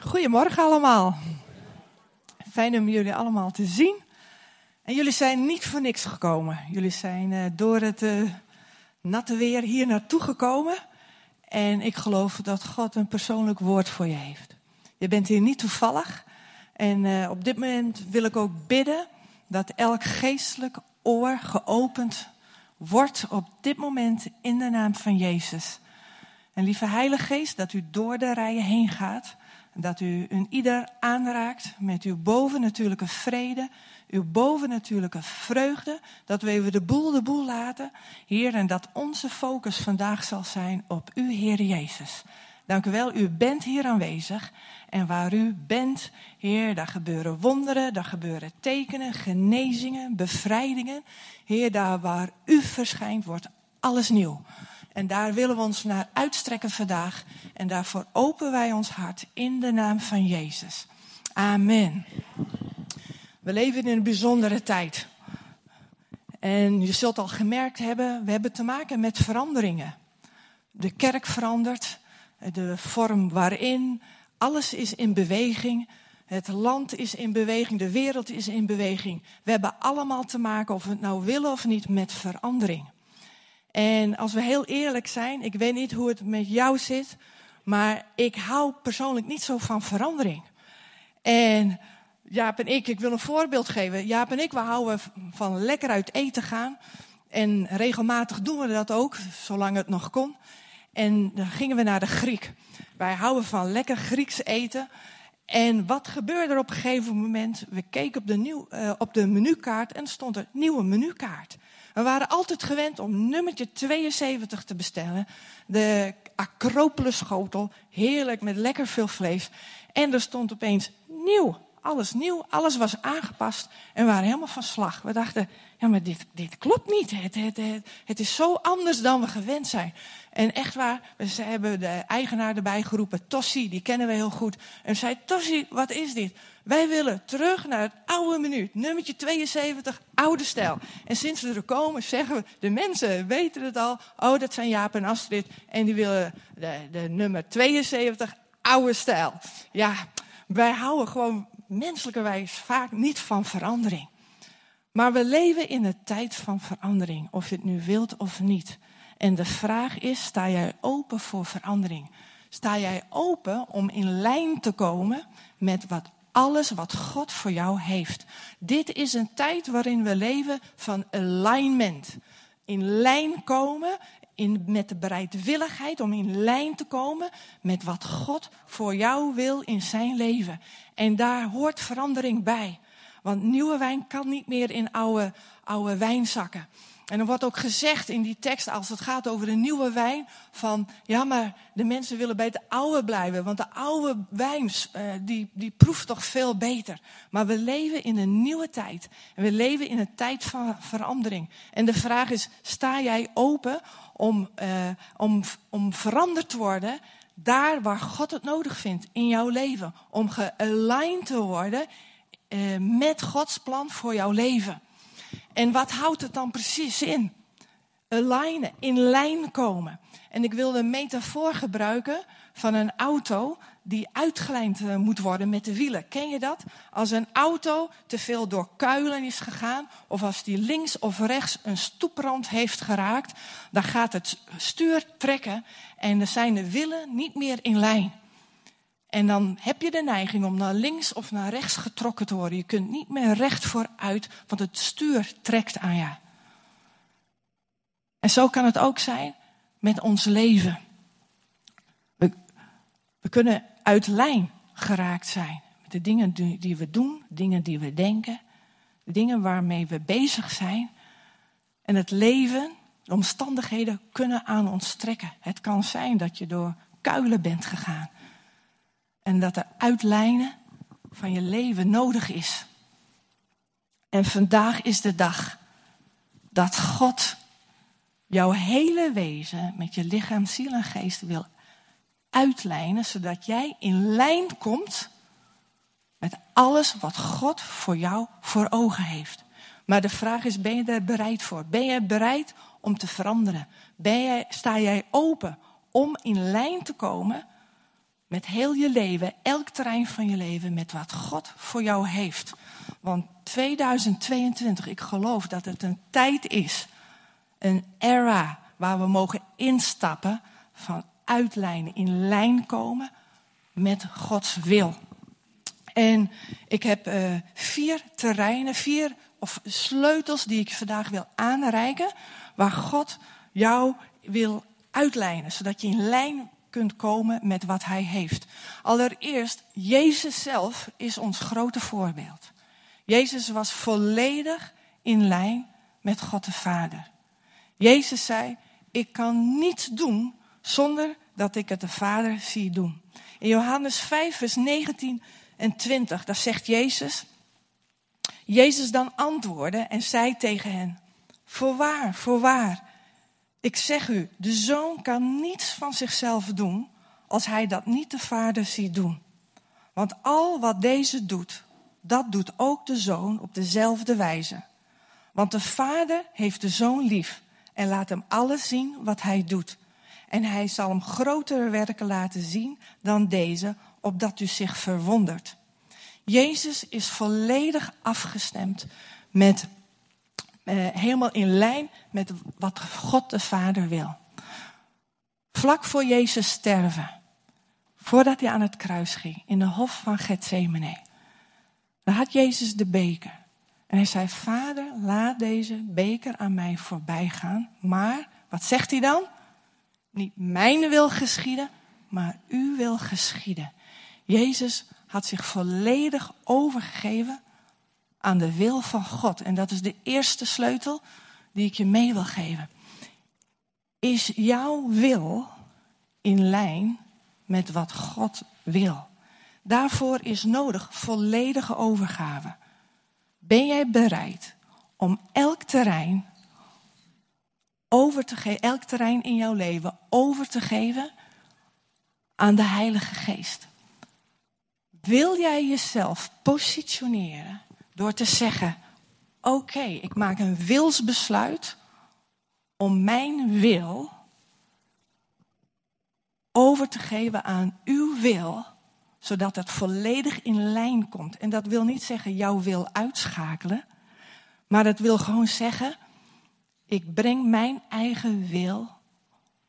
Goedemorgen allemaal. Fijn om jullie allemaal te zien. En jullie zijn niet voor niks gekomen. Jullie zijn uh, door het uh, natte weer hier naartoe gekomen. En ik geloof dat God een persoonlijk woord voor je heeft. Je bent hier niet toevallig. En uh, op dit moment wil ik ook bidden dat elk geestelijk oor geopend wordt op dit moment in de naam van Jezus. En lieve Heilige Geest, dat u door de rijen heen gaat dat u een ieder aanraakt met uw bovennatuurlijke vrede, uw bovennatuurlijke vreugde. Dat we even de boel de boel laten. Heer, en dat onze focus vandaag zal zijn op u, Heer Jezus. Dank u wel, u bent hier aanwezig. En waar u bent, Heer, daar gebeuren wonderen, daar gebeuren tekenen, genezingen, bevrijdingen. Heer, daar waar u verschijnt, wordt alles nieuw. En daar willen we ons naar uitstrekken vandaag. En daarvoor openen wij ons hart in de naam van Jezus. Amen. We leven in een bijzondere tijd. En je zult al gemerkt hebben, we hebben te maken met veranderingen. De kerk verandert, de vorm waarin, alles is in beweging. Het land is in beweging, de wereld is in beweging. We hebben allemaal te maken, of we het nou willen of niet, met verandering. En als we heel eerlijk zijn, ik weet niet hoe het met jou zit, maar ik hou persoonlijk niet zo van verandering. En Jaap en ik, ik wil een voorbeeld geven. Jaap en ik, we houden van lekker uit eten gaan. En regelmatig doen we dat ook, zolang het nog kon. En dan gingen we naar de Griek. Wij houden van lekker Grieks eten. En wat gebeurde er op een gegeven moment? We keken op de, nieuw, uh, op de menukaart en stond er nieuwe menukaart. We waren altijd gewend om nummertje 72 te bestellen. De Acropolis schotel, heerlijk met lekker veel vlees. En er stond opeens nieuw, alles nieuw, alles was aangepast en we waren helemaal van slag. We dachten, ja maar dit, dit klopt niet, het, het, het, het is zo anders dan we gewend zijn. En echt waar, we hebben de eigenaar erbij geroepen, Tossi, die kennen we heel goed. En zei, Tossi, wat is dit? Wij willen terug naar het oude menu, nummertje 72, oude stijl. En sinds we er komen, zeggen we, de mensen weten het al. Oh, dat zijn Jaap en Astrid. En die willen de, de nummer 72, oude stijl. Ja, wij houden gewoon menselijkerwijs vaak niet van verandering. Maar we leven in een tijd van verandering, of je het nu wilt of niet. En de vraag is, sta jij open voor verandering? Sta jij open om in lijn te komen met wat alles wat God voor jou heeft. Dit is een tijd waarin we leven van alignment. In lijn komen in, met de bereidwilligheid om in lijn te komen met wat God voor jou wil in zijn leven. En daar hoort verandering bij. Want nieuwe wijn kan niet meer in oude, oude wijnzakken. En er wordt ook gezegd in die tekst, als het gaat over de nieuwe wijn, van ja, maar de mensen willen bij het oude blijven, want de oude wijn, uh, die, die proeft toch veel beter. Maar we leven in een nieuwe tijd. En we leven in een tijd van verandering. En de vraag is, sta jij open om, uh, om, om veranderd te worden daar waar God het nodig vindt in jouw leven? Om gealigned te worden uh, met Gods plan voor jouw leven. En wat houdt het dan precies in? Alignen, in lijn komen. En ik wilde een metafoor gebruiken van een auto die uitgelijnd eh, moet worden met de wielen. Ken je dat? Als een auto te veel door kuilen is gegaan, of als die links of rechts een stoeprand heeft geraakt, dan gaat het stuur trekken en dan zijn de wielen niet meer in lijn. En dan heb je de neiging om naar links of naar rechts getrokken te worden. Je kunt niet meer recht vooruit, want het stuur trekt aan je. En zo kan het ook zijn met ons leven. We, we kunnen uit lijn geraakt zijn. Met de dingen die we doen, dingen die we denken, de dingen waarmee we bezig zijn. En het leven, de omstandigheden kunnen aan ons trekken. Het kan zijn dat je door kuilen bent gegaan. En dat er uitlijnen van je leven nodig is. En vandaag is de dag dat God jouw hele wezen met je lichaam, ziel en geest wil uitlijnen, zodat jij in lijn komt met alles wat God voor jou voor ogen heeft. Maar de vraag is, ben je er bereid voor? Ben je bereid om te veranderen? Ben jij, sta jij open om in lijn te komen Met heel je leven, elk terrein van je leven, met wat God voor jou heeft. Want 2022, ik geloof dat het een tijd is, een era waar we mogen instappen van uitlijnen, in lijn komen met Gods wil. En ik heb uh, vier terreinen, vier of sleutels die ik vandaag wil aanreiken, waar God jou wil uitlijnen, zodat je in lijn kunt komen met wat Hij heeft. Allereerst, Jezus zelf is ons grote voorbeeld. Jezus was volledig in lijn met God de Vader. Jezus zei, ik kan niets doen zonder dat ik het de Vader zie doen. In Johannes 5, vers 19 en 20, daar zegt Jezus, Jezus dan antwoordde en zei tegen hen, voorwaar, voorwaar, ik zeg u, de zoon kan niets van zichzelf doen als hij dat niet de vader ziet doen. Want al wat deze doet, dat doet ook de zoon op dezelfde wijze. Want de vader heeft de zoon lief en laat hem alles zien wat hij doet. En hij zal hem grotere werken laten zien dan deze, opdat u zich verwondert. Jezus is volledig afgestemd met, eh, helemaal in lijn met wat God de Vader wil. Vlak voor Jezus sterven, voordat hij aan het kruis ging, in de hof van Gethsemane, dan had Jezus de beker. En hij zei, Vader, laat deze beker aan mij voorbij gaan. Maar, wat zegt hij dan? Niet mijn wil geschieden, maar uw wil geschieden. Jezus had zich volledig overgegeven aan de wil van God. En dat is de eerste sleutel die ik je mee wil geven. Is jouw wil in lijn met wat God wil? Daarvoor is nodig volledige overgave. Ben jij bereid om elk terrein over te geven, elk terrein in jouw leven over te geven aan de Heilige Geest? Wil jij jezelf positioneren door te zeggen: Oké, ik maak een wilsbesluit om mijn wil over te geven aan uw wil, zodat het volledig in lijn komt. En dat wil niet zeggen jouw wil uitschakelen, maar dat wil gewoon zeggen: ik breng mijn eigen wil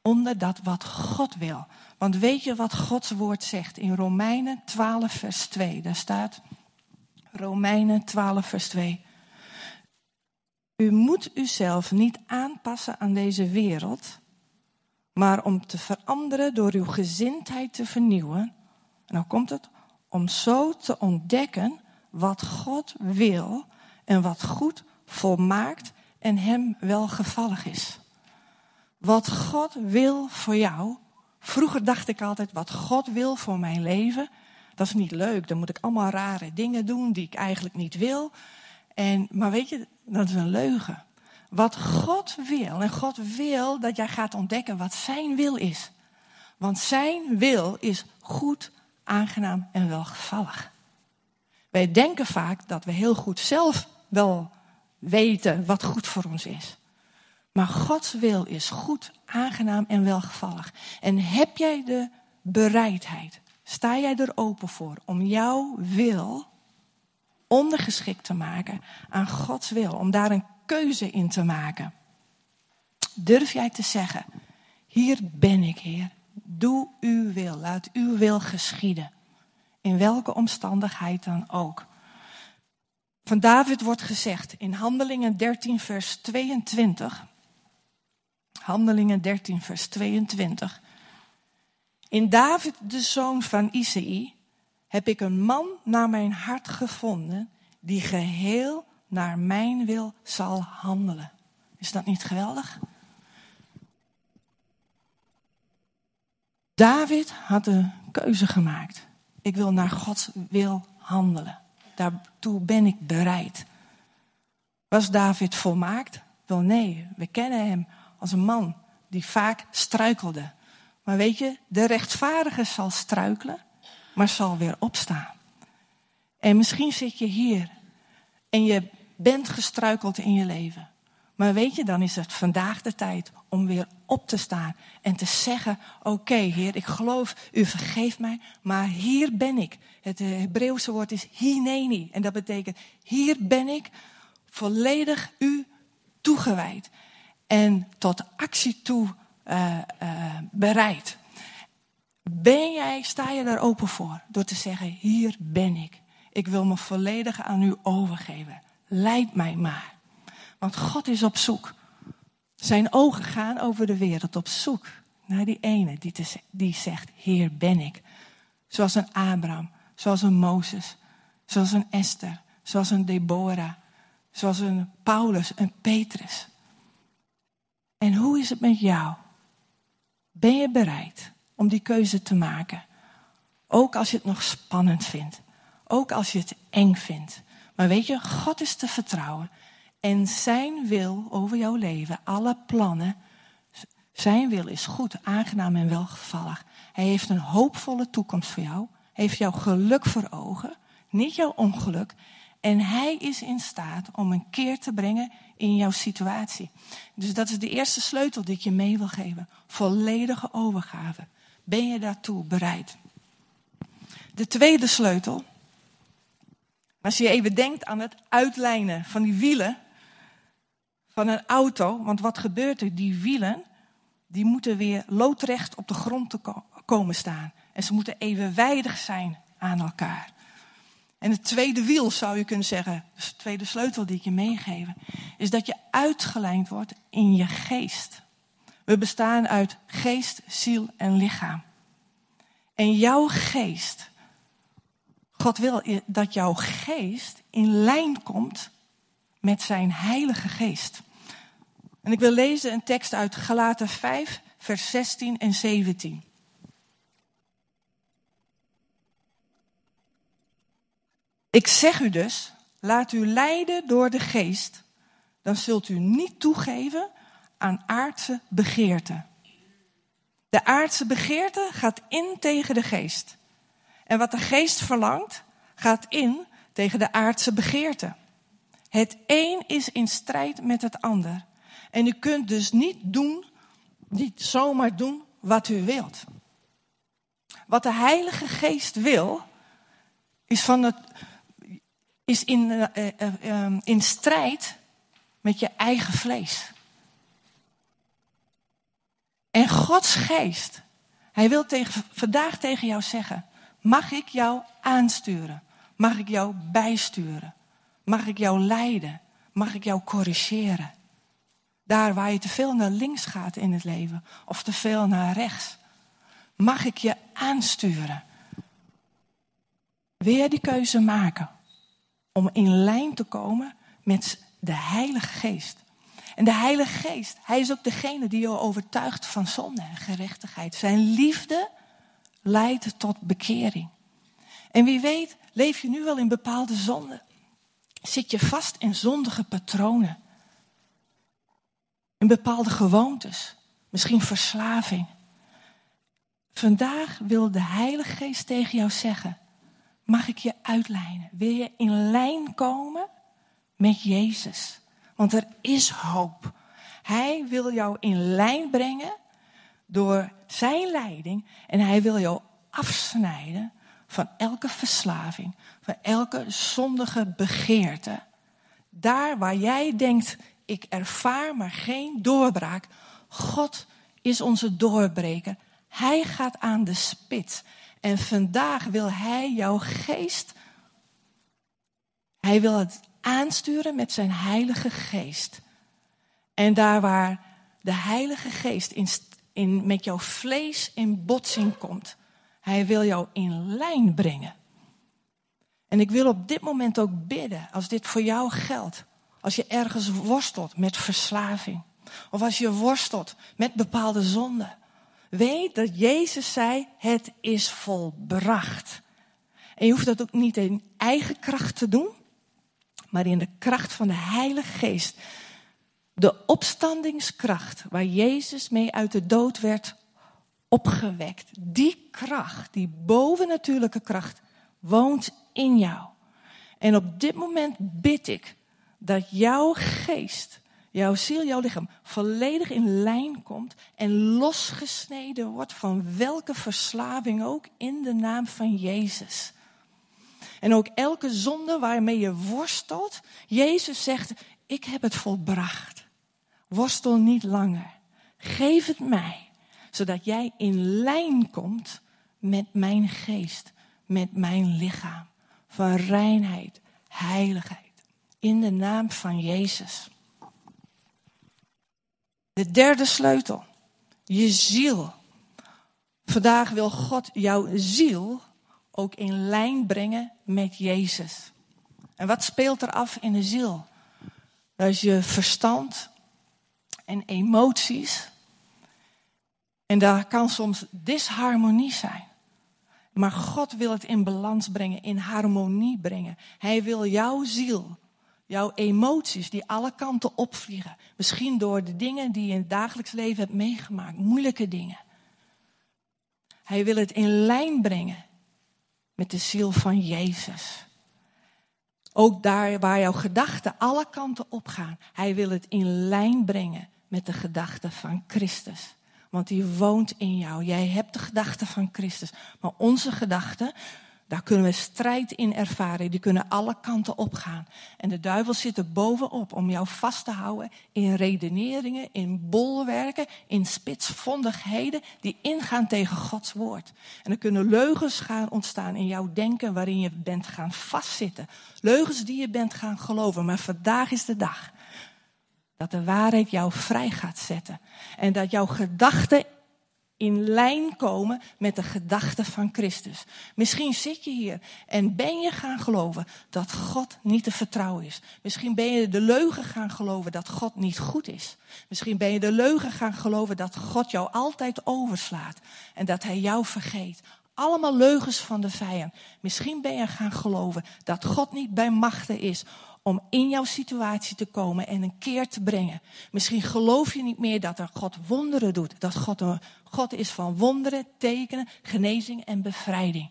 onder dat wat God wil. Want weet je wat Gods woord zegt in Romeinen 12, vers 2? Daar staat Romeinen 12, vers 2. U moet uzelf niet aanpassen aan deze wereld, maar om te veranderen door uw gezindheid te vernieuwen. En dan komt het om zo te ontdekken wat God wil en wat goed, volmaakt en hem welgevallig is. Wat God wil voor jou. Vroeger dacht ik altijd, wat God wil voor mijn leven, dat is niet leuk. Dan moet ik allemaal rare dingen doen die ik eigenlijk niet wil. En, maar weet je, dat is een leugen. Wat God wil, en God wil dat jij gaat ontdekken wat zijn wil is. Want zijn wil is goed, aangenaam en welgevallig. Wij denken vaak dat we heel goed zelf wel weten wat goed voor ons is. Maar Gods wil is goed, aangenaam en welgevallig. En heb jij de bereidheid, sta jij er open voor om jouw wil ondergeschikt te maken aan Gods wil, om daar een keuze in te maken? Durf jij te zeggen, hier ben ik Heer, doe uw wil, laat uw wil geschieden. In welke omstandigheid dan ook. Van David wordt gezegd in Handelingen 13, vers 22. Handelingen 13, vers 22. In David, de zoon van Isaï, heb ik een man naar mijn hart gevonden, die geheel naar mijn wil zal handelen. Is dat niet geweldig? David had een keuze gemaakt. Ik wil naar Gods wil handelen. Daartoe ben ik bereid. Was David volmaakt? Wel nee, we kennen hem als een man die vaak struikelde. Maar weet je, de rechtvaardige zal struikelen, maar zal weer opstaan. En misschien zit je hier en je bent gestruikeld in je leven. Maar weet je, dan is het vandaag de tijd om weer op te staan en te zeggen: Oké, Heer, ik geloof, u vergeeft mij, maar hier ben ik. Het eh, Hebreeuwse woord is hineni. En dat betekent: Hier ben ik, volledig u toegewijd. En tot actie toe uh, uh, bereid. Ben jij, sta je daar open voor door te zeggen: Hier ben ik. Ik wil me volledig aan u overgeven. Leid mij maar. Want God is op zoek. Zijn ogen gaan over de wereld op zoek naar die ene die, die zegt: Heer ben ik. Zoals een Abraham, zoals een Mozes, zoals een Esther, zoals een Deborah, zoals een Paulus, een Petrus. En hoe is het met jou? Ben je bereid om die keuze te maken? Ook als je het nog spannend vindt. Ook als je het eng vindt. Maar weet je, God is te vertrouwen. En zijn wil over jouw leven, alle plannen, zijn wil is goed, aangenaam en welgevallig. Hij heeft een hoopvolle toekomst voor jou. Heeft jouw geluk voor ogen, niet jouw ongeluk. En hij is in staat om een keer te brengen in jouw situatie. Dus dat is de eerste sleutel die ik je mee wil geven. Volledige overgave. Ben je daartoe bereid? De tweede sleutel. Als je even denkt aan het uitlijnen van die wielen van een auto. Want wat gebeurt er? Die wielen, die moeten weer loodrecht op de grond te komen staan. En ze moeten evenwijdig zijn aan elkaar. En het tweede wiel zou je kunnen zeggen, de tweede sleutel die ik je meegeef, is dat je uitgelijnd wordt in je geest. We bestaan uit geest, ziel en lichaam. En jouw geest, God wil dat jouw geest in lijn komt met zijn heilige geest. En ik wil lezen een tekst uit Galaten 5, vers 16 en 17. Ik zeg u dus, laat u leiden door de geest, dan zult u niet toegeven aan aardse begeerten. De aardse begeerte gaat in tegen de geest. En wat de geest verlangt, gaat in tegen de aardse begeerte. Het een is in strijd met het ander. En u kunt dus niet doen, niet zomaar doen wat u wilt. Wat de Heilige Geest wil, is, van het, is in, uh, uh, uh, in strijd met je eigen vlees. En Gods geest, hij wil tegen, vandaag tegen jou zeggen, mag ik jou aansturen? Mag ik jou bijsturen? Mag ik jou leiden? Mag ik jou corrigeren? Daar waar je te veel naar links gaat in het leven of te veel naar rechts. Mag ik je aansturen? Je die keuze maken om in lijn te komen met de Heilige Geest? En de Heilige Geest, Hij is ook degene die je overtuigt van zonde en gerechtigheid. Zijn liefde leidt tot bekering. En wie weet, leef je nu wel in bepaalde zonden? Zit je vast in zondige patronen? in bepaalde gewoontes, misschien verslaving. Vandaag wil de Heilige Geest tegen jou zeggen: Mag ik je uitlijnen? Wil je in lijn komen met Jezus? Want er is hoop. Hij wil jou in lijn brengen door zijn leiding en hij wil jou afsnijden van elke verslaving, van elke zondige begeerte. Daar waar jij denkt, ik ervaar maar geen doorbraak. God is onze doorbreker. Hij gaat aan de spits. En vandaag wil Hij jouw geest. Hij wil het aansturen met zijn Heilige Geest. En daar waar de Heilige Geest in, in, met jouw vlees in botsing komt, Hij wil jou in lijn brengen. En ik wil op dit moment ook bidden, als dit voor jou geldt. Als je ergens worstelt met verslaving. Of als je worstelt met bepaalde zonden. Weet dat Jezus zei, het is volbracht. En je hoeft dat ook niet in eigen kracht te doen. Maar in de kracht van de Heilige Geest. De opstandingskracht waar Jezus mee uit de dood werd opgewekt. Die kracht, die bovennatuurlijke kracht, woont in jou. En op dit moment bid ik dat jouw geest jouw ziel, jouw lichaam volledig in lijn komt en losgesneden wordt van welke verslaving ook in de naam van Jezus. En ook elke zonde waarmee je worstelt, Jezus zegt, ik heb het volbracht. Worstel niet langer. Geef het mij, zodat jij in lijn komt met mijn geest, met mijn lichaam. Van reinheid, heiligheid. In de naam van Jezus. De derde sleutel. Je ziel. Vandaag wil God jouw ziel ook in lijn brengen met Jezus. En wat speelt er af in de ziel? Dat is je verstand en emoties. En daar kan soms disharmonie zijn. Maar God wil het in balans brengen, in harmonie brengen. Hij wil jouw ziel, jouw emoties die alle kanten opvliegen. Misschien door de dingen die je in het dagelijks leven hebt meegemaakt, moeilijke dingen. Hij wil het in lijn brengen met de ziel van Jezus. Ook daar waar jouw gedachten alle kanten op gaan. Hij wil het in lijn brengen met de gedachten van Christus. Want die woont in jou. Jij hebt de gedachten van Christus. Maar onze gedachten, daar kunnen we strijd in ervaren. Die kunnen alle kanten opgaan. En de duivel zit er bovenop om jou vast te houden in redeneringen, in bolwerken, in spitsvondigheden die ingaan tegen Gods woord. En er kunnen leugens gaan ontstaan in jouw denken waarin je bent gaan vastzitten. Leugens die je bent gaan geloven. Maar vandaag is de dag dat de waarheid jou vrij gaat zetten. En dat jouw gedachten in lijn komen met de gedachten van Christus. Misschien zit je hier en ben je gaan geloven dat God niet te vertrouwen is. Misschien ben je de leugen gaan geloven dat God niet goed is. Misschien ben je de leugen gaan geloven dat God jou altijd overslaat en dat Hij jou vergeet. Allemaal leugens van de vijand. Misschien ben je gaan geloven dat God niet bij machten is om in jouw situatie te komen en een keer te brengen. Misschien geloof je niet meer dat er God wonderen doet. Dat God een God is van wonderen, tekenen, genezing en bevrijding.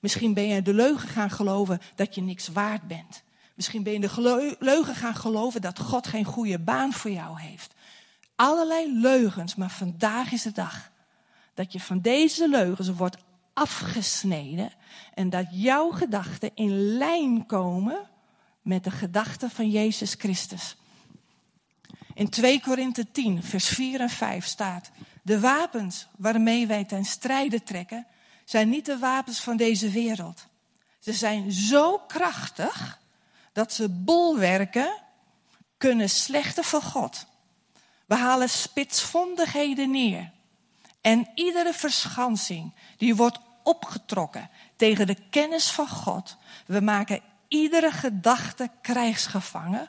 Misschien ben je de leugen gaan geloven dat je niks waard bent. Misschien ben je de leugen gaan geloven dat God geen goede baan voor jou heeft. Allerlei leugens, maar vandaag is de dag dat je van deze leugens wordt afgesneden en dat jouw gedachten in lijn komen met de gedachten van Jezus Christus. In 2 Korinthe 10, vers 4 en 5 staat: De wapens waarmee wij ten strijde trekken, zijn niet de wapens van deze wereld. Ze zijn zo krachtig dat ze bolwerken kunnen slechten voor God. We halen spitsvondigheden neer. En iedere verschansing die wordt opgetrokken tegen de kennis van God. We maken iedere gedachte krijgsgevangen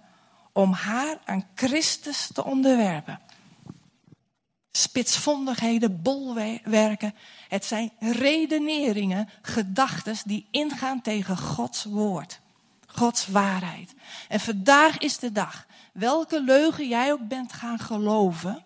om haar aan Christus te onderwerpen. Spitsvondigheden, bolwerken, het zijn redeneringen, gedachten die ingaan tegen Gods woord, Gods waarheid. En vandaag is de dag, welke leugen jij ook bent gaan geloven,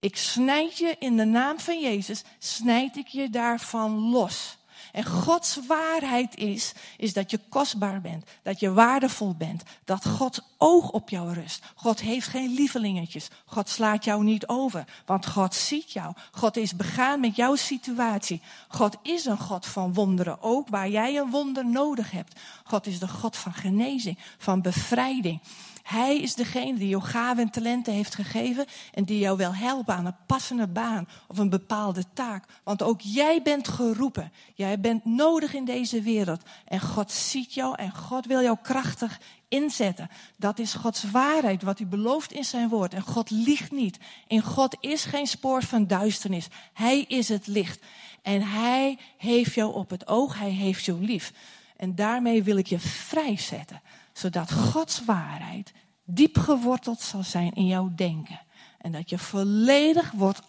ik snijd je in de naam van Jezus, snijd ik je daarvan los. En Gods waarheid is, is dat je kostbaar bent, dat je waardevol bent, dat Gods oog op jou rust. God heeft geen lievelingetjes. God slaat jou niet over, want God ziet jou. God is begaan met jouw situatie. God is een God van wonderen, ook waar jij een wonder nodig hebt. God is de God van genezing, van bevrijding. Hij is degene die jou gaven en talenten heeft gegeven en die jou wil helpen aan een passende baan of een bepaalde taak. Want ook jij bent geroepen. Jij bent nodig in deze wereld. En God ziet jou en God wil jou krachtig inzetten. Dat is Gods waarheid, wat hij belooft in zijn woord. En God liegt niet. In God is geen spoor van duisternis. Hij is het licht. En hij heeft jou op het oog, hij heeft jou lief. En daarmee wil ik je vrijzetten zodat Gods waarheid diep geworteld zal zijn in jouw denken. En dat je volledig wordt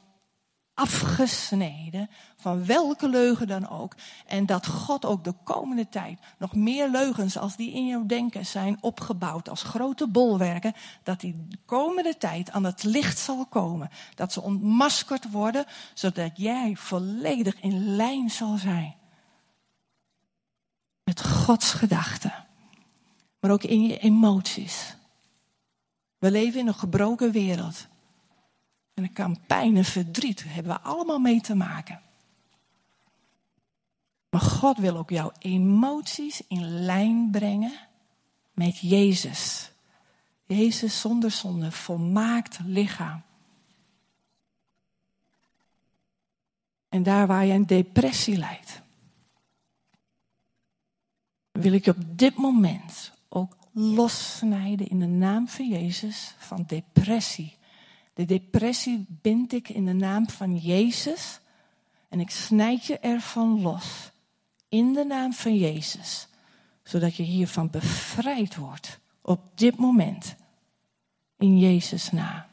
afgesneden van welke leugen dan ook. En dat God ook de komende tijd nog meer leugens als die in jouw denken zijn opgebouwd als grote bolwerken, dat die de komende tijd aan het licht zal komen. Dat ze ontmaskerd worden, zodat jij volledig in lijn zal zijn met Gods gedachten maar ook in je emoties. We leven in een gebroken wereld. En er kan pijn en verdriet, hebben we allemaal mee te maken. Maar God wil ook jouw emoties in lijn brengen met Jezus. Jezus zonder zonde, volmaakt lichaam. En daar waar je een depressie lijdt, wil ik op dit moment lossnijden in de naam van Jezus van depressie. De depressie bind ik in de naam van Jezus en ik snijd je ervan los in de naam van Jezus, zodat je hiervan bevrijd wordt op dit moment in Jezus naam.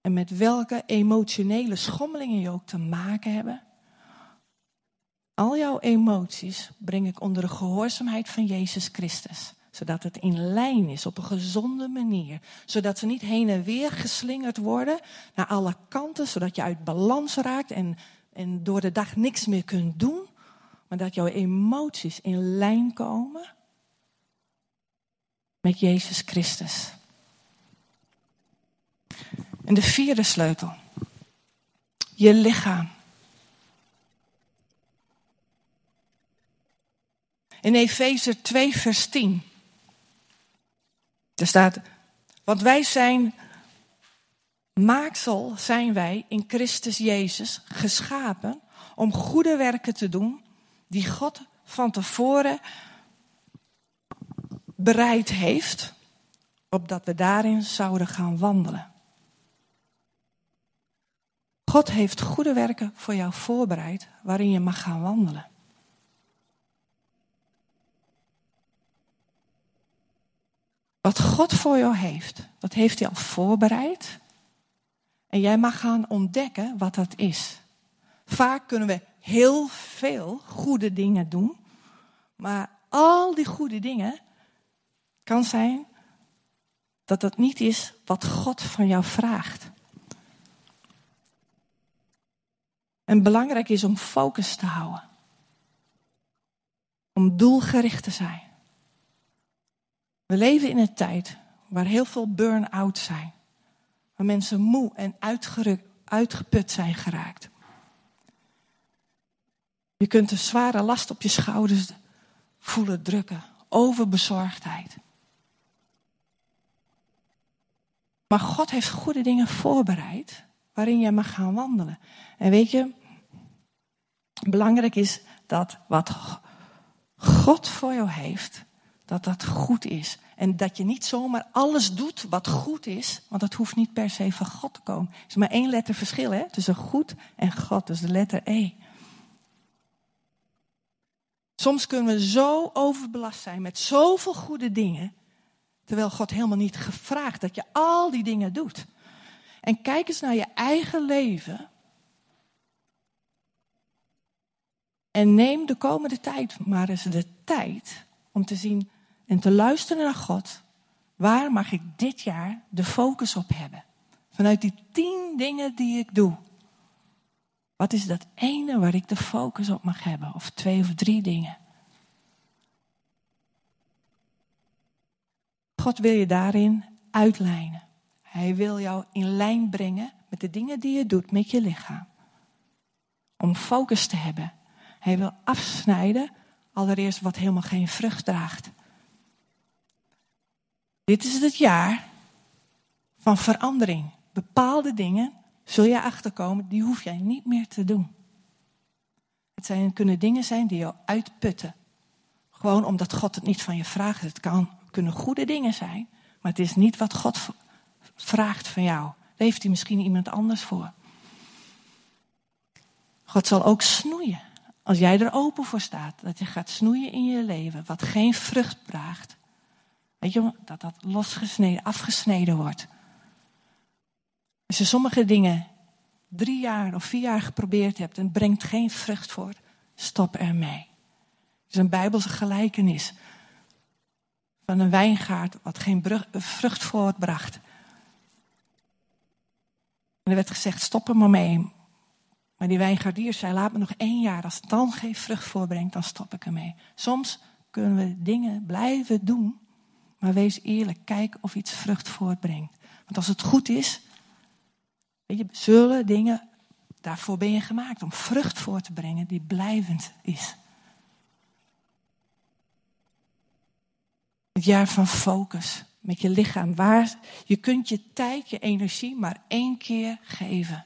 En met welke emotionele schommelingen je ook te maken hebben, al jouw emoties breng ik onder de gehoorzaamheid van Jezus Christus. Zodat het in lijn is op een gezonde manier. Zodat ze niet heen en weer geslingerd worden naar alle kanten. Zodat je uit balans raakt en, en door de dag niks meer kunt doen. Maar dat jouw emoties in lijn komen met Jezus Christus. En de vierde sleutel. Je lichaam. In Efeze 2, vers 10. Er staat, want wij zijn, maaksel zijn wij in Christus Jezus geschapen om goede werken te doen die God van tevoren bereid heeft, opdat we daarin zouden gaan wandelen. God heeft goede werken voor jou voorbereid waarin je mag gaan wandelen. Wat God voor jou heeft, dat heeft hij al voorbereid. En jij mag gaan ontdekken wat dat is. Vaak kunnen we heel veel goede dingen doen, maar al die goede dingen kan zijn dat het niet is wat God van jou vraagt. En belangrijk is om focus te houden. Om doelgericht te zijn. We leven in een tijd waar heel veel burn-out zijn. Waar mensen moe en uitgeput zijn geraakt. Je kunt een zware last op je schouders voelen drukken. Overbezorgdheid. Maar God heeft goede dingen voorbereid waarin je mag gaan wandelen. En weet je, belangrijk is dat wat God voor jou heeft, dat dat goed is. En dat je niet zomaar alles doet wat goed is, want dat hoeft niet per se van God te komen. Er is maar één letter verschil hè, tussen goed en God, dus de letter E. Soms kunnen we zo overbelast zijn met zoveel goede dingen, terwijl God helemaal niet gevraagd dat je al die dingen doet. En kijk eens naar je eigen leven. En neem de komende tijd maar eens de tijd om te zien en te luisteren naar God. Waar mag ik dit jaar de focus op hebben? Vanuit die tien dingen die ik doe. Wat is dat ene waar ik de focus op mag hebben? Of twee of drie dingen. God wil je daarin uitlijnen. Hij wil jou in lijn brengen met de dingen die je doet met je lichaam. Om focus te hebben. Hij wil afsnijden, allereerst wat helemaal geen vrucht draagt. Dit is het jaar van verandering. Bepaalde dingen zul je achterkomen, die hoef jij niet meer te doen. Het zijn, kunnen dingen zijn die jou uitputten. Gewoon omdat God het niet van je vraagt. Het kan, kunnen goede dingen zijn, maar het is niet wat God vraagt van jou. Daar heeft hij misschien iemand anders voor. God zal ook snoeien. Als jij er open voor staat, dat je gaat snoeien in je leven, wat geen vrucht draagt. Weet je, dat dat losgesneden, afgesneden wordt. Als je sommige dingen drie jaar of vier jaar geprobeerd hebt en brengt geen vrucht voort, stop ermee. Het is een bijbelse gelijkenis van een wijngaard wat geen vrucht voortbracht. En er werd gezegd, stop er maar mee. Maar die wijngaardier zei, laat me nog één jaar. Als het dan geen vrucht voorbrengt, dan stop ik ermee. Soms kunnen we dingen blijven doen Maar wees eerlijk, kijk of iets vrucht voortbrengt. Want als het goed is, weet je, zullen dingen, daarvoor ben je gemaakt om vrucht voor te brengen die blijvend is. Het jaar van focus met je lichaam. Waar, je kunt je tijd, je energie maar één keer geven.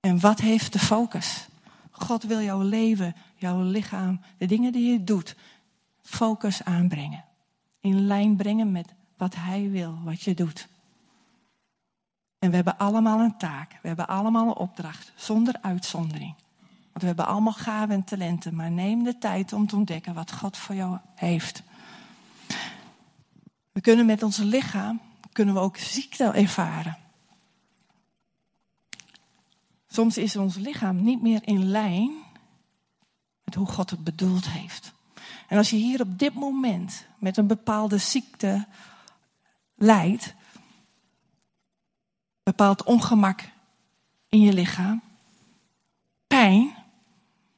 En wat heeft de focus? God wil jouw leven, jouw lichaam, de dingen die je doet, focus aanbrengen. In lijn brengen met wat Hij wil, wat je doet. En we hebben allemaal een taak. We hebben allemaal een opdracht, zonder uitzondering. Want we hebben allemaal gaven en talenten. Maar neem de tijd om te ontdekken wat God voor jou heeft. We kunnen met ons lichaam kunnen we ook ziekte ervaren. Soms is ons lichaam niet meer in lijn met hoe God het bedoeld heeft. En als je hier op dit moment met een bepaalde ziekte lijdt, bepaald ongemak in je lichaam, pijn,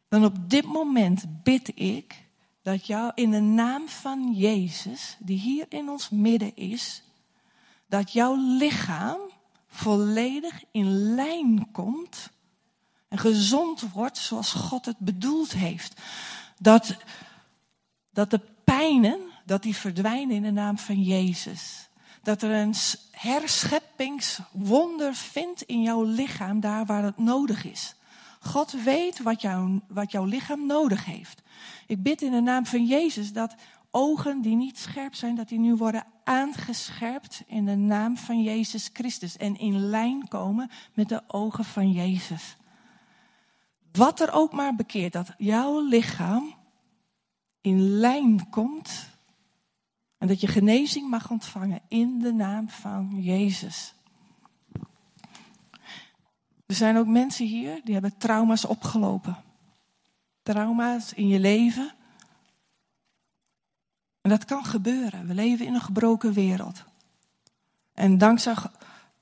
dan op dit moment bid ik dat jou in de naam van Jezus, die hier in ons midden is, dat jouw lichaam volledig in lijn komt en gezond wordt zoals God het bedoeld heeft. Dat, dat de pijnen, dat die verdwijnen in de naam van Jezus. Dat er een herscheppingswonder vindt in jouw lichaam, daar waar het nodig is. God weet wat, jou, wat jouw lichaam nodig heeft. Ik bid in de naam van Jezus dat ogen die niet scherp zijn, dat die nu worden aangescherpt in de naam van Jezus Christus. En in lijn komen met de ogen van Jezus. Wat er ook maar bekeert, dat jouw lichaam in lijn komt. En dat je genezing mag ontvangen in de naam van Jezus. Er zijn ook mensen hier die hebben trauma's opgelopen. Trauma's in je leven. En dat kan gebeuren. We leven in een gebroken wereld. En dankzij,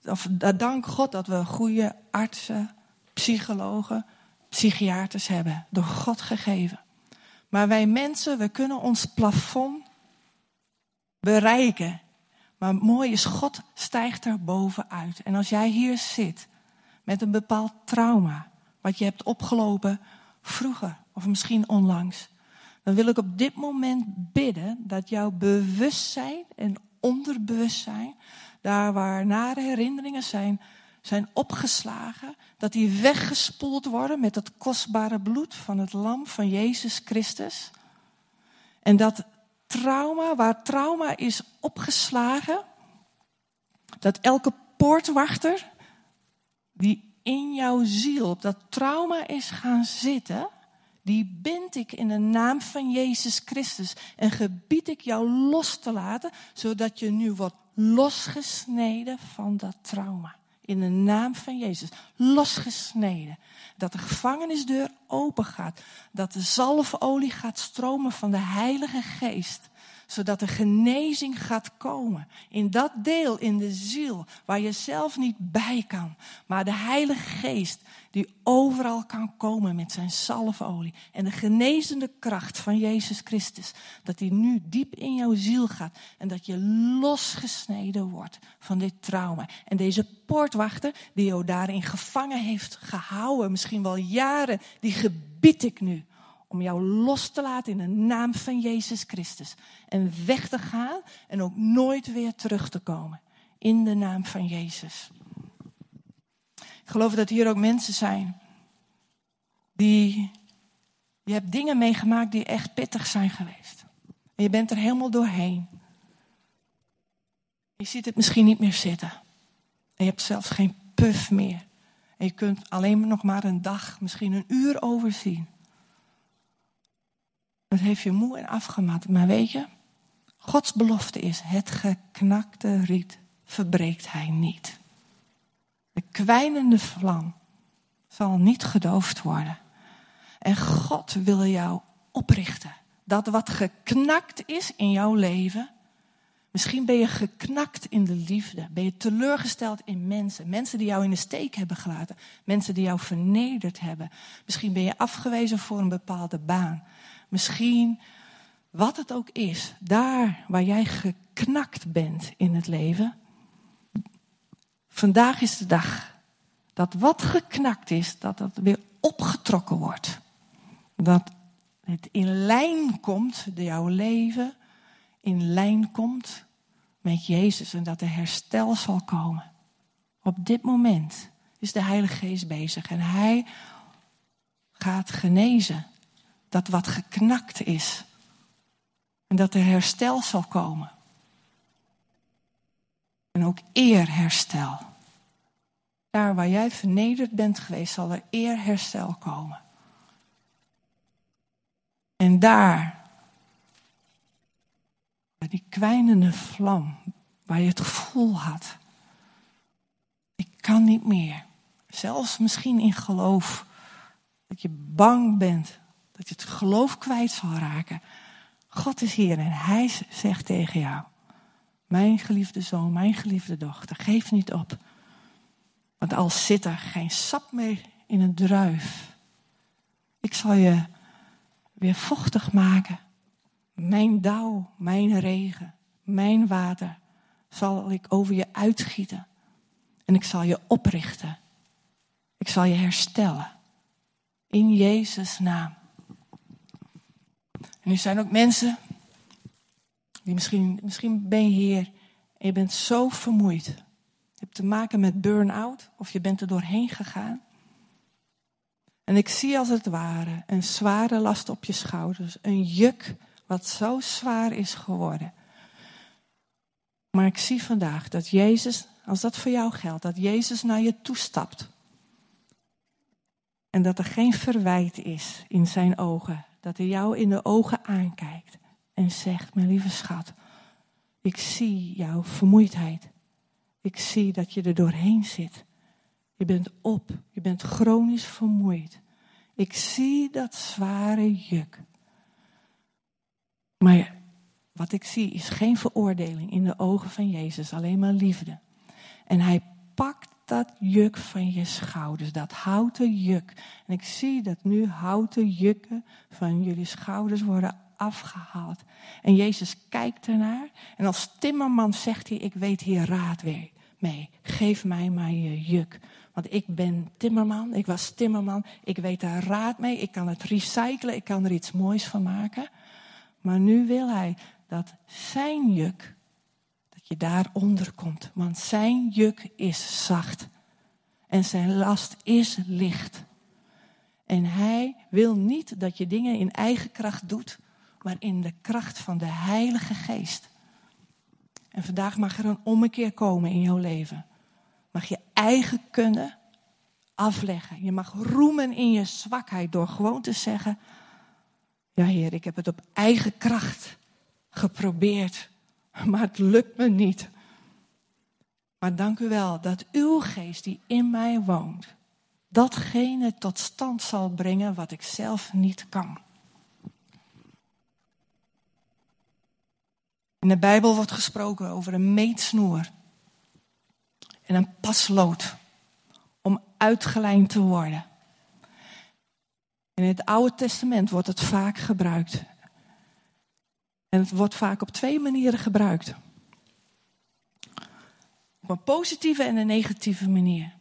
of, dank God dat we goede artsen, psychologen, psychiaters hebben. Door God gegeven. Maar wij mensen, we kunnen ons plafond bereiken. Maar mooi is, God stijgt er bovenuit. En als jij hier zit met een bepaald trauma, wat je hebt opgelopen vroeger of misschien onlangs, dan wil ik op dit moment bidden dat jouw bewustzijn en onderbewustzijn, daar waar nare herinneringen zijn, zijn opgeslagen, dat die weggespoeld worden met het kostbare bloed van het lam van Jezus Christus. En dat trauma, waar trauma is opgeslagen, dat elke poortwachter die in jouw ziel op dat trauma is gaan zitten, die bind ik in de naam van Jezus Christus en gebied ik jou los te laten, zodat je nu wordt losgesneden van dat trauma. In de naam van Jezus. Losgesneden. Dat de gevangenisdeur open gaat. Dat de zalfolie gaat stromen van de Heilige Geest zodat er genezing gaat komen. In dat deel in de ziel waar je zelf niet bij kan. Maar de Heilige Geest die overal kan komen met zijn salfolie. En de genezende kracht van Jezus Christus. Dat die nu diep in jouw ziel gaat. En dat je losgesneden wordt van dit trauma. En deze poortwachter die jou daarin gevangen heeft gehouden. Misschien wel jaren. Die gebied ik nu om jou los te laten in de naam van Jezus Christus. En weg te gaan en ook nooit weer terug te komen. In de naam van Jezus. Ik geloof dat hier ook mensen zijn die. Je hebt dingen meegemaakt die echt pittig zijn geweest. En je bent er helemaal doorheen. Je ziet het misschien niet meer zitten. En je hebt zelfs geen puff meer. En je kunt alleen nog maar een dag, misschien een uur overzien. Het heeft je moe en afgemat. Maar weet je, Gods belofte is: het geknakte riet verbreekt hij niet. De kwijnende vlam zal niet gedoofd worden. En God wil jou oprichten. Dat wat geknakt is in jouw leven. Misschien ben je geknakt in de liefde. Ben je teleurgesteld in mensen. Mensen die jou in de steek hebben gelaten. Mensen die jou vernederd hebben. Misschien ben je afgewezen voor een bepaalde baan. Misschien wat het ook is, daar waar jij geknakt bent in het leven, vandaag is de dag dat wat geknakt is, dat dat weer opgetrokken wordt. Dat het in lijn komt, jouw leven in lijn komt met Jezus en dat er herstel zal komen. Op dit moment is de Heilige Geest bezig en Hij gaat genezen. Dat wat geknakt is. En dat er herstel zal komen. En ook eerherstel. Daar waar jij vernederd bent geweest, zal er eerherstel komen. En daar, bij die kwijnende vlam, waar je het gevoel had, ik kan niet meer. Zelfs misschien in geloof, dat je bang bent, dat je het geloof kwijt zal raken. God is hier en hij zegt tegen jou, mijn geliefde zoon, mijn geliefde dochter, geef niet op. Want al zit er geen sap meer in een druif, ik zal je weer vochtig maken. Mijn dauw, mijn regen, mijn water zal ik over je uitgieten. En ik zal je oprichten. Ik zal je herstellen. In Jezus' naam. En er zijn ook mensen die misschien, misschien ben je hier en je bent zo vermoeid. Je hebt te maken met burn-out of je bent er doorheen gegaan. En ik zie als het ware een zware last op je schouders. Een juk wat zo zwaar is geworden. Maar ik zie vandaag dat Jezus, als dat voor jou geldt, dat Jezus naar je toestapt. En dat er geen verwijt is in zijn ogen. Dat hij jou in de ogen aankijkt en zegt, mijn lieve schat, ik zie jouw vermoeidheid. Ik zie dat je er doorheen zit. Je bent op, je bent chronisch vermoeid. Ik zie dat zware juk. Maar wat ik zie is geen veroordeling in de ogen van Jezus, alleen maar liefde. En hij pakt dat juk van je schouders, dat houten juk. En ik zie dat nu houten jukken van jullie schouders worden afgehaald. En Jezus kijkt ernaar en als timmerman zegt hij, ik weet hier raad mee. Geef mij maar je juk. Want ik ben timmerman, ik was timmerman, ik weet daar raad mee, ik kan het recyclen, ik kan er iets moois van maken. Maar nu wil hij dat zijn juk, je daaronder komt. Want zijn juk is zacht en zijn last is licht. En hij wil niet dat je dingen in eigen kracht doet, maar in de kracht van de Heilige Geest. En vandaag mag er een ommekeer komen in jouw leven mag je eigen kunnen afleggen. Je mag roemen in je zwakheid door gewoon te zeggen: Ja, Heer, ik heb het op eigen kracht geprobeerd, maar het lukt me niet. Maar dank u wel dat uw geest die in mij woont, datgene tot stand zal brengen wat ik zelf niet kan. In de Bijbel wordt gesproken over een meetsnoer en een paslood om uitgelijnd te worden. In het Oude Testament wordt het vaak gebruikt. En het wordt vaak op twee manieren gebruikt. Op een positieve en een negatieve manier.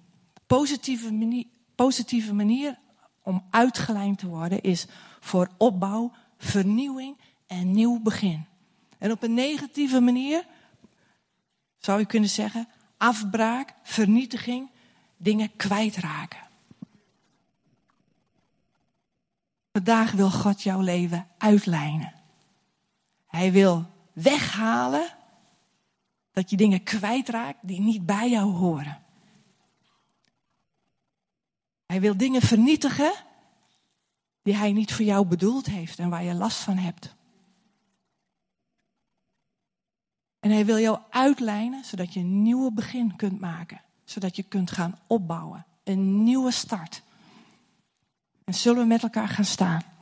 Positieve manier, positieve manier om uitgelijnd te worden is voor opbouw, vernieuwing en nieuw begin. En op een negatieve manier zou je kunnen zeggen afbraak, vernietiging, dingen kwijtraken. Vandaag wil God jouw leven uitlijnen. Hij wil weghalen dat je dingen kwijtraakt die niet bij jou horen. Hij wil dingen vernietigen die hij niet voor jou bedoeld heeft en waar je last van hebt. En hij wil jou uitlijnen zodat je een nieuwe begin kunt maken. Zodat je kunt gaan opbouwen. Een nieuwe start. En zullen we met elkaar gaan staan?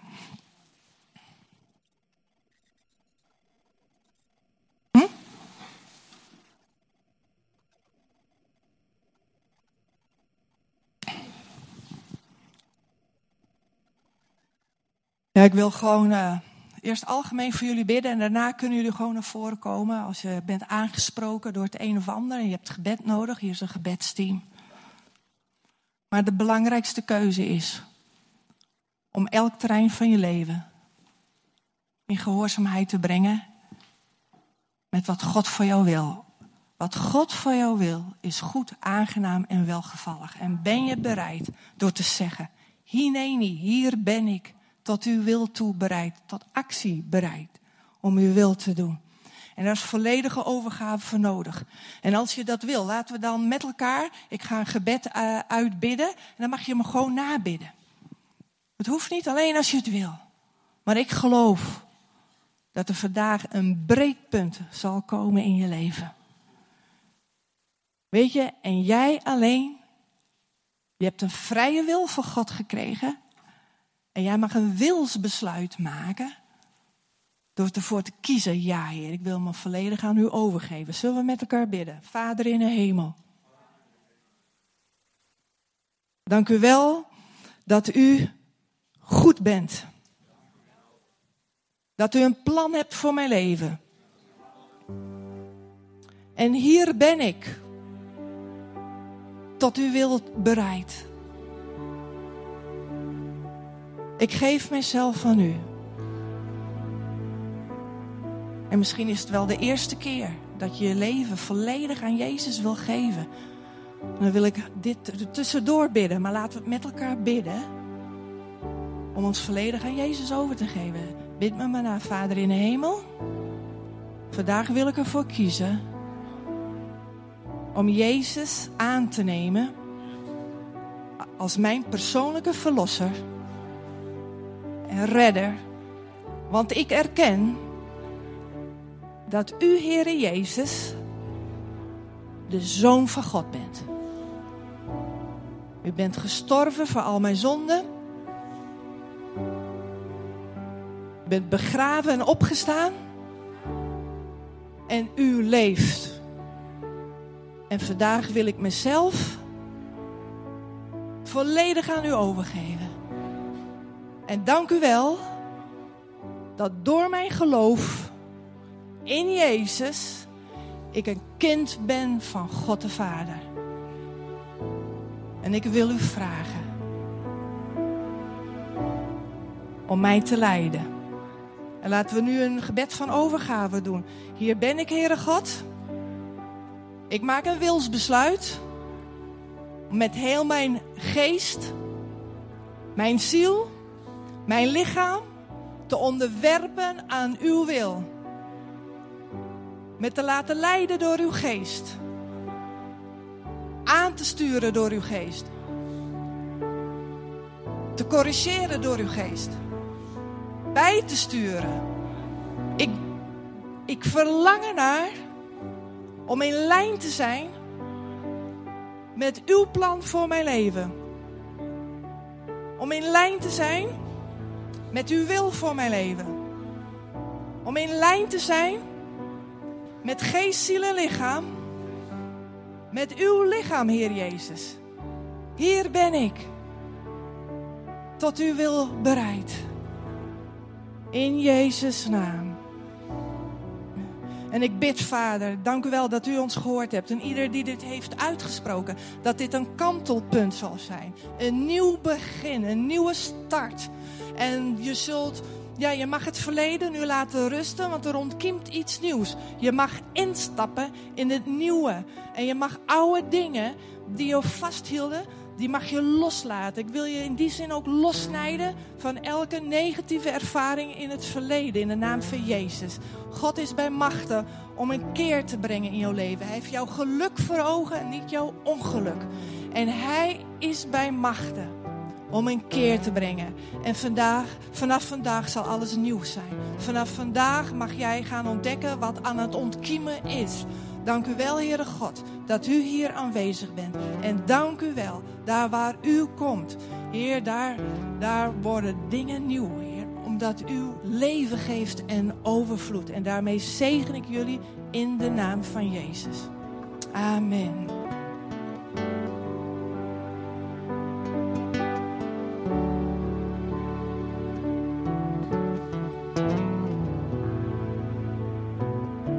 Ik wil gewoon uh, eerst algemeen voor jullie bidden en daarna kunnen jullie gewoon naar voren komen als je bent aangesproken door het een of ander en je hebt gebed nodig. Hier is een gebedsteam. Maar de belangrijkste keuze is om elk terrein van je leven in gehoorzaamheid te brengen met wat God voor jou wil. Wat God voor jou wil is goed, aangenaam en welgevallig. En ben je bereid door te zeggen, Hineni, hier ben ik tot uw wil toe bereid, tot actie bereid om uw wil te doen. En daar is volledige overgave voor nodig. En als je dat wil, laten we dan met elkaar, ik ga een gebed uh, uitbidden en dan mag je me gewoon nabidden. Het hoeft niet alleen als je het wil. Maar ik geloof dat er vandaag een breekpunt zal komen in je leven. Weet je, en jij alleen, je hebt een vrije wil van God gekregen. En jij mag een wilsbesluit maken. Door ervoor te kiezen, ja Heer, ik wil me volledig aan u overgeven. Zullen we met elkaar bidden? Vader in de hemel. Dank u wel dat u goed bent. Dat u een plan hebt voor mijn leven. En hier ben ik. Tot u wilt bereid. Ik geef mezelf aan u. En misschien is het wel de eerste keer dat je je leven volledig aan Jezus wil geven. dan wil ik dit tussendoor bidden, maar laten we het met elkaar bidden. Om ons volledig aan Jezus over te geven. Bid me maar naar Vader in de hemel. Vandaag wil ik ervoor kiezen om Jezus aan te nemen als mijn persoonlijke verlosser en redder. Want ik erken dat u, Heere Jezus, de Zoon van God bent. U bent gestorven voor al mijn zonden. U bent begraven en opgestaan. En u leeft. En vandaag wil ik mezelf volledig aan u overgeven. En dank u wel dat door mijn geloof in Jezus ik een kind ben van God de Vader. En ik wil u vragen om mij te leiden. En laten we nu een gebed van overgave doen. Hier ben ik, Heere God. Ik maak een wilsbesluit om met heel mijn geest, mijn ziel mijn lichaam te onderwerpen aan uw wil. Met te laten leiden door uw geest. Aan te sturen door uw geest. Te corrigeren door uw geest. Bij te sturen. Ik, ik verlang ernaar om in lijn te zijn met uw plan voor mijn leven. Om in lijn te zijn met uw wil voor mijn leven. Om in lijn te zijn met geest, ziel en lichaam. Met uw lichaam, Heer Jezus. Hier ben ik. Tot uw wil bereid. In Jezus' naam. En ik bid, Vader, dank u wel dat u ons gehoord hebt. En ieder die dit heeft uitgesproken, dat dit een kantelpunt zal zijn. Een nieuw begin, een nieuwe start. En je zult, ja, je mag het verleden nu laten rusten, want er ontkiemt iets nieuws. Je mag instappen in het nieuwe. En je mag oude dingen die je vasthielden, die mag je loslaten. Ik wil je in die zin ook lossnijden van elke negatieve ervaring in het verleden, in de naam van Jezus. God is bij machten om een keer te brengen in jouw leven. Hij heeft jouw geluk voor ogen en niet jouw ongeluk. En hij is bij machten om een keer te brengen. En vandaag, vanaf vandaag zal alles nieuw zijn. Vanaf vandaag mag jij gaan ontdekken wat aan het ontkiemen is. Dank u wel, Heere God, dat u hier aanwezig bent. En dank u wel, daar waar u komt. Heer, daar, daar worden dingen nieuw, Heer. Omdat u leven geeft en overvloed. En daarmee zegen ik jullie in de naam van Jezus. Amen.